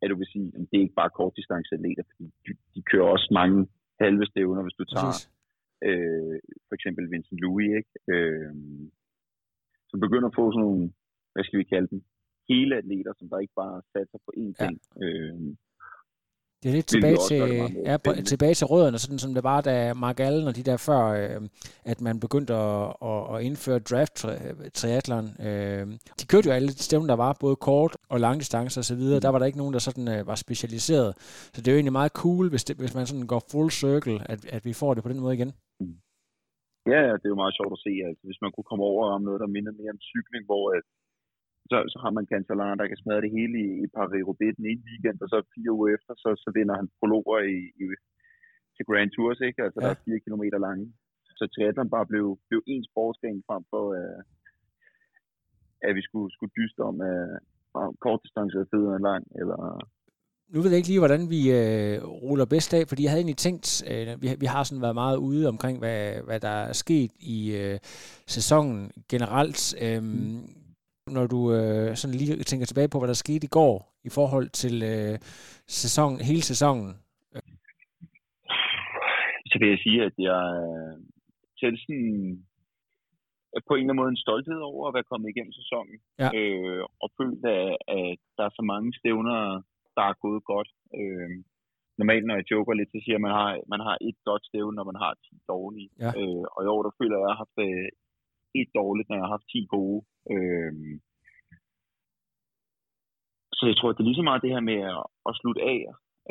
at du vil sige, at det er ikke bare kortdistanceatleter, fordi de, de kører også mange halve stævner, hvis du tager øh, for eksempel Vincent Louis, ikke? Øh, som begynder at få sådan nogle, hvad skal vi kalde dem, hele atleter, som der ikke bare satser på én ting. Ja. Øh,
det er lidt tilbage til, ja, tilbage til rødderne, sådan som det var, da Mark Allen og de der før, øh, at man begyndte at, at, at indføre draft triathlon. Øh, de kørte jo alle de stævner, der var, både kort og langdistance og så videre. Mm. Der var der ikke nogen, der sådan øh, var specialiseret. Så det er jo egentlig meget cool, hvis, det, hvis man sådan går full circle, at, at vi får det på den måde igen. Mm.
Ja, det er jo meget sjovt at se. Altså, hvis man kunne komme over om noget, der minder mere om cykling, hvor at så, så har man Cancellara, der kan smadre det hele i, i Paris-Roubaix den ene weekend, og så fire uger efter, så, så vinder han prologer i, i, til Grand Tours, ikke? Altså, ja. der er fire kilometer lange. Så triathlon bare blev, blev en sportsgren frem for, uh, at vi skulle, skulle dyste om, at uh, kort distance er federe end lang, eller
nu ved jeg ikke lige, hvordan vi øh, ruller bedst af, fordi jeg havde egentlig tænkt, øh, vi, vi har sådan været meget ude omkring, hvad, hvad der er sket i øh, sæsonen generelt. Øh, mm når du øh, sådan lige tænker tilbage på, hvad der skete i går i forhold til øh, sæson, hele sæsonen?
Så vil jeg sige, at jeg selv sådan på en eller anden måde en stolthed over at være kommet igennem sæsonen. Ja. Øh, og følt, at, at der er så mange stævner, der er gået godt. Øh, normalt, når jeg joker lidt, så siger jeg, at man har, man har et godt stævne, når man har 10 dårlige. Ja. Øh, og i år, der føler jeg, at jeg har haft øh, et dårligt, når jeg har haft 10 gode. Øh, så jeg tror, at det er lige så meget det her med at, at slutte af,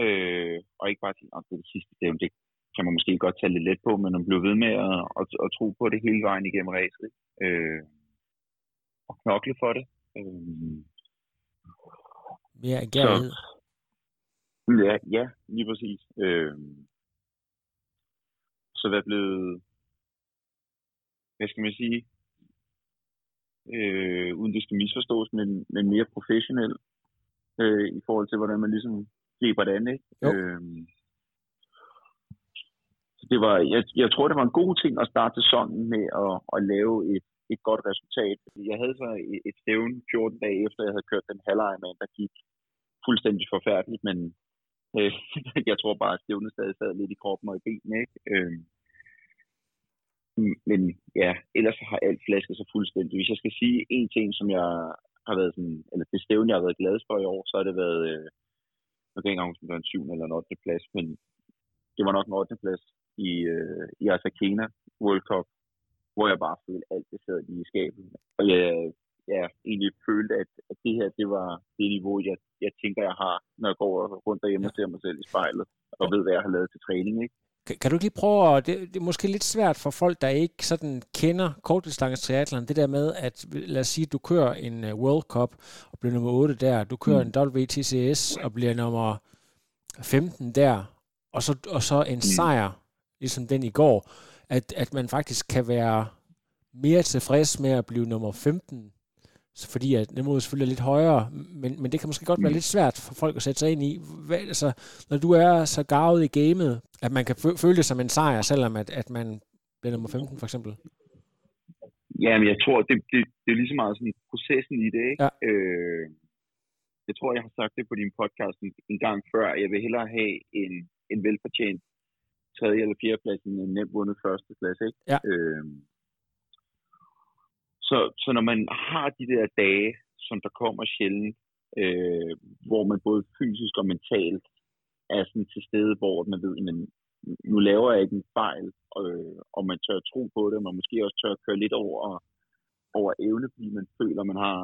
øh, og ikke bare sige, at det er det sidste stævne, det kan man måske godt tage lidt let på, men at blive ved med at, at, at tro på det hele vejen igennem racet. Øh, og knokle for det. Øh,
Mere agerighed.
Ja, ja, lige præcis. Øh, så hvad er blevet, hvad skal man sige, øh, uden det skal misforstås, men, men mere professionel øh, i forhold til, hvordan man ligesom griber det an. Ikke? Øh, så det var, jeg, jeg tror, det var en god ting at starte sæsonen med at, at lave et, et godt resultat. Jeg havde så et, et stævne 14 dage efter, jeg havde kørt den halvejmand, der gik fuldstændig forfærdeligt, men øh, jeg tror bare, at stævnet stadig sad lidt i kroppen og i benene. Ikke? Øh, men ja, ellers har alt flasket sig fuldstændig. Hvis jeg skal sige en ting, som jeg har været sådan, eller det stævne, jeg har været glad for i år, så har det været, øh, jeg kan ikke engang det var en 7. eller en 8. plads, men det var nok en 8. plads i, øh, i Asakena World Cup, hvor jeg bare følte alt det sad i skabet. Og jeg, jeg egentlig følte, at, at det her, det var det niveau, jeg, jeg tænker, jeg har, når jeg går rundt derhjemme og ser mig selv i spejlet, og ved, hvad jeg har lavet til træning, ikke?
Kan, kan du lige prøve at, det, det er måske lidt svært for folk, der ikke sådan kender kortdistance triathlon, det der med, at lad os sige, at du kører en uh, World Cup og bliver nummer 8 der, du kører mm. en WTCS og bliver nummer 15 der, og så, og så en mm. sejr, ligesom den i går, at, at man faktisk kan være mere tilfreds med at blive nummer 15 fordi at må selvfølgelig er lidt højere, men, men det kan måske godt være mm. lidt svært for folk at sætte sig ind i. Hvad, altså, når du er så gavet i gamet, at man kan føle det som en sejr, selvom at, at man bliver nummer 15 for eksempel.
Ja, men jeg tror, det, det, det er lige så meget sådan processen i det, ikke? Ja. Øh, jeg tror, jeg har sagt det på din podcast en, en gang før. Jeg vil hellere have en, en velfortjent tredje eller fjerde plads end en nemt vundet første plads, ikke? Ja. Øh, så, så når man har de der dage, som der kommer sjældent, øh, hvor man både fysisk og mentalt er sådan til stede, hvor man ved, men nu laver jeg ikke en fejl, øh, og man tør tro på det, man måske også tør køre lidt over, over evne, fordi man føler, man har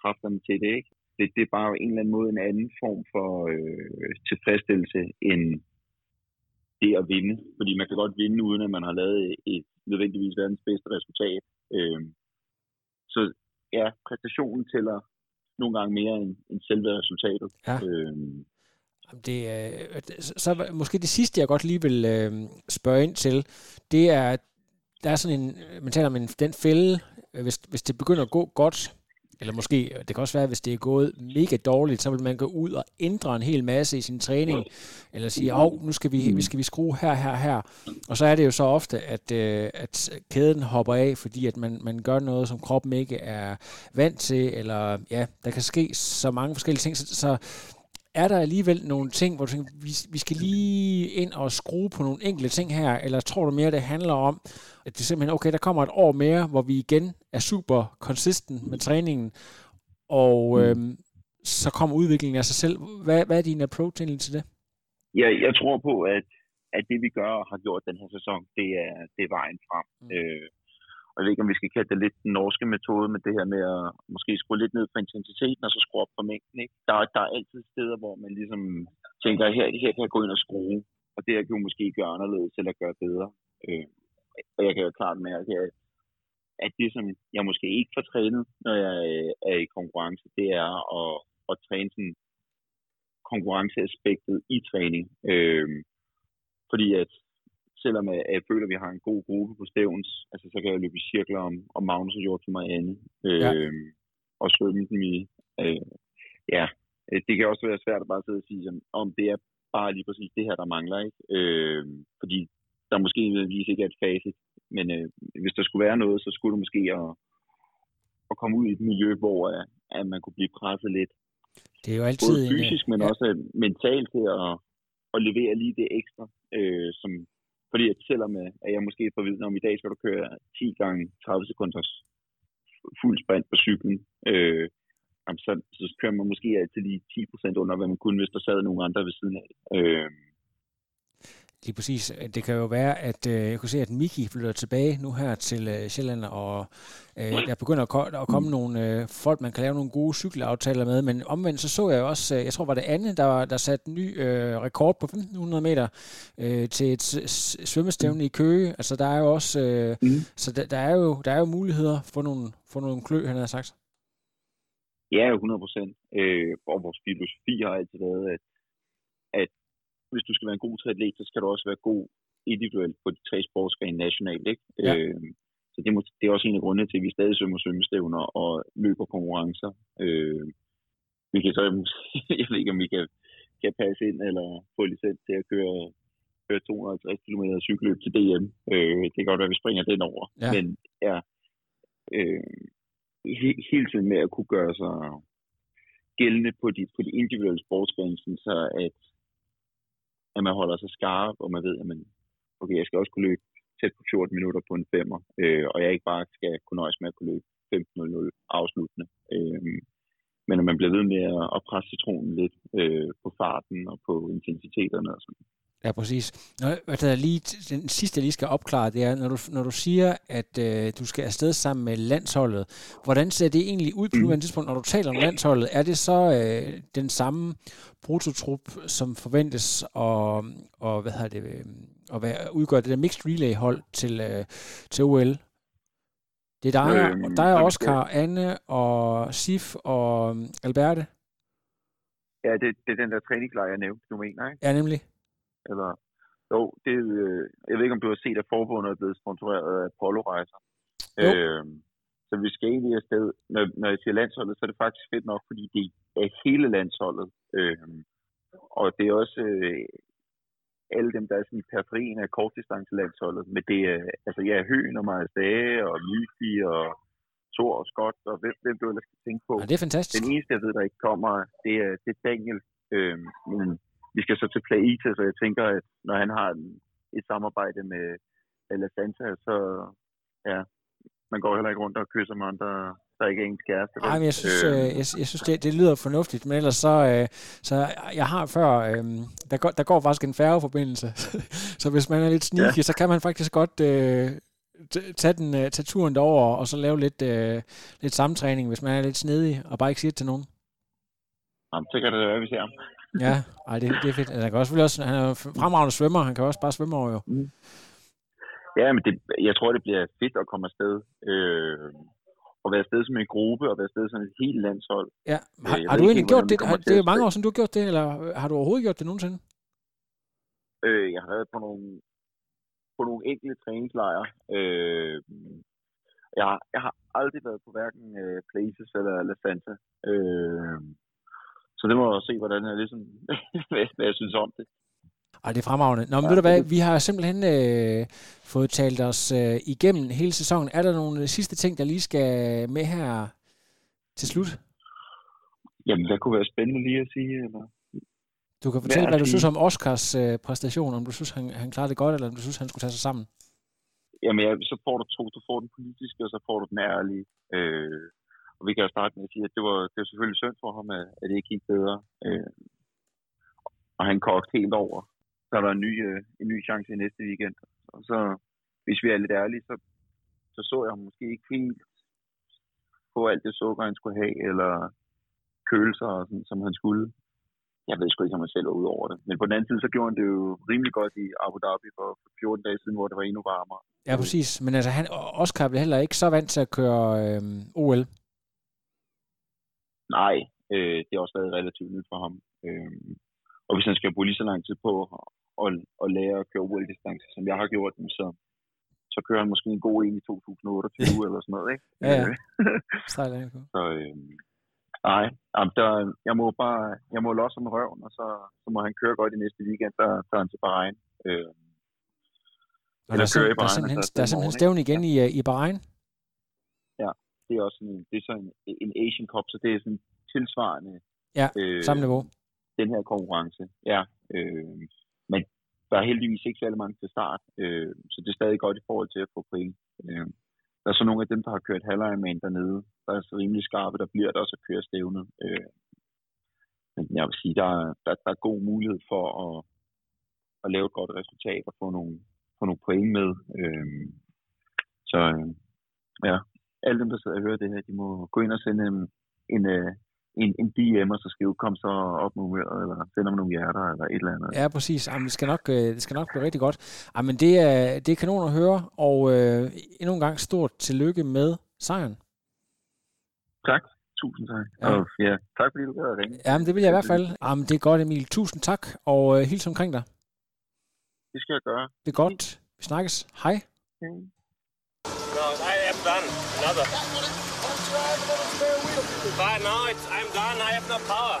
kræfterne til det. Ikke? Det, det er bare en eller anden måde en anden form for øh, tilfredsstillelse, end, det at vinde. Fordi man kan godt vinde, uden at man har lavet et nødvendigvis verdens bedste resultat. Øh, så ja, præstationen tæller nogle gange mere end, end selve resultatet.
Ja.
Øh,
det, øh, så måske det sidste, jeg godt lige vil øh, spørge ind til, det er, der er sådan en, man taler om en, den fælde, hvis, hvis det begynder at gå godt, eller måske, det kan også være, hvis det er gået mega dårligt, så vil man gå ud og ændre en hel masse i sin træning, eller sige, åh, nu skal vi, vi skal vi skrue her, her, her. Og så er det jo så ofte, at, øh, at kæden hopper af, fordi at man, man gør noget, som kroppen ikke er vant til, eller ja, der kan ske så mange forskellige ting. Så, så er der alligevel nogle ting, hvor du tænker, vi, vi skal lige ind og skrue på nogle enkelte ting her, eller tror du mere, det handler om, at det simpelthen, okay, der kommer et år mere, hvor vi igen er super consistent med træningen, og mm. øhm, så kommer udviklingen af sig selv. Hvad, hvad er din approach egentlig til det?
Ja, jeg tror på, at, at det vi gør og har gjort den her sæson, det er, det er vejen frem. Mm. Øh, jeg ved ikke, om vi skal kalde det lidt den norske metode, med det her med at måske skrue lidt ned på intensiteten, og så skrue op på mængden. Ikke? Der, der er altid steder, hvor man ligesom tænker, her, her kan jeg gå ind og skrue, og det her kan jo måske gøre anderledes eller gøre bedre. Øh, og jeg kan jo klart mærke, at, at det, som jeg måske ikke får trænet, når jeg øh, er i konkurrence, det er at, at træne sådan konkurrenceaspektet i træning. Øh, fordi at selvom jeg, jeg føler, at vi har en god gruppe på stævns, altså så kan jeg løbe i cirkler om, om Magnus og til mig andet, øh, ja. og svømme dem i. Øh, ja, det kan også være svært at bare sidde og sige, om det er bare lige præcis det her, der mangler. Ikke? Øh, fordi der måske nødvendigvis ikke er et facit, men øh, hvis der skulle være noget, så skulle det måske at, at komme ud i et miljø, hvor uh, at man kunne blive presset lidt.
Det er jo altid
Både fysisk, en, men ja. også mentalt til at, at levere lige det ekstra, øh, som, fordi at selvom øh, at jeg måske får viden om, i dag skal du køre 10 gange 30 sekunders fuld sprint på cyklen, øh, så, så kører man måske altid lige 10% under, hvad man kunne, hvis der sad nogle andre ved siden af. Øh,
Lige præcis. Det kan jo være, at øh, jeg kunne se, at Miki flytter tilbage nu her til øh, Sjælland, og øh, der begynder at, at komme nogle øh, folk, man kan lave nogle gode cykelaftaler med, men omvendt så så jeg også, øh, jeg tror var det Anne, der, der satte ny øh, rekord på 1500 meter øh, til et svømmestævne i Køge. Altså der er jo også, øh, mm. så der, der, er jo, der er jo muligheder for nogle, for nogle klø, han har sagt.
Ja, 100 procent. Øh, og vores filosofi har altid været, at hvis du skal være en god triatlet, så skal du også være god individuelt på de tre sportsgrene nationalt. Ikke? Ja. Øh, så det, må, det er også en af grundene til, at vi stadig svømmer svømmestævner og løber konkurrencer. Øh, vi kan så, jeg ved ikke, om vi kan, kan passe ind eller få licens til at køre, køre 250 km cykelløb til DM. Øh, det kan godt være, at vi springer den over. Ja. Men ja, øh, he, hele tiden med at kunne gøre sig gældende på de, på de individuelle sportsgrene, så at at man holder sig skarp, og man ved, at man, okay, jeg skal også kunne løbe tæt på 14 minutter på en femmer, øh, og jeg ikke bare skal kunne nøjes med at kunne løbe 15.00 afsluttende. Øh, men at man bliver ved med at presse citronen lidt øh, på farten og på intensiteterne og sådan.
Ja, præcis. Nå, der lige, den sidste, jeg lige skal opklare, det er, når du, når du siger, at øh, du skal afsted sammen med landsholdet, hvordan ser det egentlig ud på mm. nuværende tidspunkt, når du taler om landsholdet? Er det så øh, den samme prototrup, som forventes at, og, hvad hedder det, øh, at være, udgøre det der mixed relay-hold til, øh, til OL? Det er dig, øh, dig og Oscar, Anne og Sif og øh, Alberte?
Ja, det, det er den der træningslejr, jeg nævnte, du mener, ikke?
Ja, nemlig.
Eller, jo, det, øh, jeg ved ikke, om du har set, at forbundet er blevet sponsoreret af Polo-rejser. Øh, så vi skal egentlig afsted. Når, når jeg siger landsholdet, så er det faktisk fedt nok, fordi det er hele landsholdet. Øh, og det er også øh, alle dem, der er sådan i periferien af kortdistancelandsholdet. Men det er, altså ja, Høen og Majas Dage og Lyfi og Thor og Scott og hvem, hvem du ellers skal tænke på.
Ja, det er fantastisk.
Den eneste, jeg ved, der ikke kommer, det er, det er Daniel. Øh, men vi skal så til Plaita, så jeg tænker, at når han har et samarbejde med La Santa, så ja, man går heller ikke rundt og kysser med andre, der ikke er ens kæreste.
Nej, men jeg synes, øh, jeg, jeg synes det, det lyder fornuftigt, men ellers så, øh, så jeg har før, øh, der, går, der går faktisk en færgeforbindelse, så hvis man er lidt sneaky, ja. så kan man faktisk godt øh, tage, den, øh, tage turen derover og så lave lidt, øh, lidt samtræning, hvis man er lidt snedig og bare ikke siger det til nogen.
Jamen, så kan det være, vi ser
ja, ej, det, det er fedt. Han, kan også, også, han er fremragende svømmer, han kan også bare svømme over jo.
Mm. Ja, men det, jeg tror, det bliver fedt at komme afsted. Øh, og være afsted som en gruppe, og være afsted som et helt landshold.
Ja, har, øh, har du egentlig gjort det? Har, det er mange år siden, du har gjort det, eller har du overhovedet gjort det nogensinde?
Øh, jeg har været på nogle, på nogle enkelte træningslejre. Øh, jeg, har, jeg har aldrig været på hverken uh, Places eller La Santa. Øh, så det må jeg se, hvordan jeg ligesom, hvad jeg synes om det.
Ej, det er fremragende. Nå, men ja, ved du hvad, vi har simpelthen øh, fået talt os øh, igennem hele sæsonen. Er der nogle sidste ting, der lige skal med her til slut?
Jamen, hvad kunne være spændende lige at sige? Eller?
Du kan fortælle, hvad, hvad du synes om Oscars øh, præstation, om du synes, han, han klarede det godt, eller om du synes, han skulle tage sig sammen.
Jamen, ja, så får du to. Du får den politiske, og så får du den ærlige. Øh, og vi kan jo starte med at sige, at det var, det var selvfølgelig synd for ham, at det ikke gik bedre. Øh, og han kogte helt over. Så er der en ny, øh, en ny chance i næste weekend. Og så, hvis vi er lidt ærlige, så, så så jeg ham måske ikke helt på alt det sukker, han skulle have, eller kølelser, sådan, som han skulle. Jeg ved sgu ikke, om han selv var ud over det. Men på den anden side, så gjorde han det jo rimelig godt i Abu Dhabi for 14 dage siden, hvor det var endnu varmere.
Ja, præcis. Men altså, han, Oscar blev heller ikke så vant til at køre øh, OL.
Nej, øh, det har også været relativt nyt for ham. Øh, og hvis han skal bruge lige så lang tid på at, at lære at køre OL-distance, som jeg har gjort, så, så kører han måske en god en i 2028 eller sådan noget, ikke?
Ja, ja.
så, øh, nej, der, jeg må bare, jeg må losse om røven, og så, så må han køre godt i næste weekend, der tager han til Bahrein. Øh,
og der, er, i Bahrein, der er simpelthen, der er simpelthen stævn igen i, øh, i Bahrein?
Ja, det er også sådan, det er sådan en, en Asian Cup, så det er sådan tilsvarende.
Ja, øh, samme niveau.
Den her konkurrence, ja. Øh, men der er heldigvis ikke særlig mange til start, øh, så det er stadig godt i forhold til at få point. Øh, der er så nogle af dem, der har kørt halvejrman dernede, der er så rimelig skarpe, der bliver der også at køre stævnet. Øh, men jeg vil sige, der, der, der er god mulighed for at, at lave et godt resultat og få nogle, få nogle point med. Øh, så øh, ja, alle dem, der sidder og hører det her, de må gå ind og sende en, en, øh, en, en DM, og så skrive, kom så op med humøret, eller send mig nogle hjerter, eller et eller andet.
Ja, præcis. Jamen, det, skal nok, øh, det skal nok blive rigtig godt. Jamen, det er, det er kanon at høre, og øh, endnu en gang stort tillykke med sejren.
Tak. Tusind tak. Ja. Og ja, tak fordi du gad at ringe.
Jamen, det vil jeg i hvert fald. Jamen, det er godt, Emil. Tusind tak, og øh, hils omkring dig.
Det skal jeg gøre.
Det er godt. Vi snakkes. Hej.
Okay.
Done. Another. But now it's, I'm done. I have no power.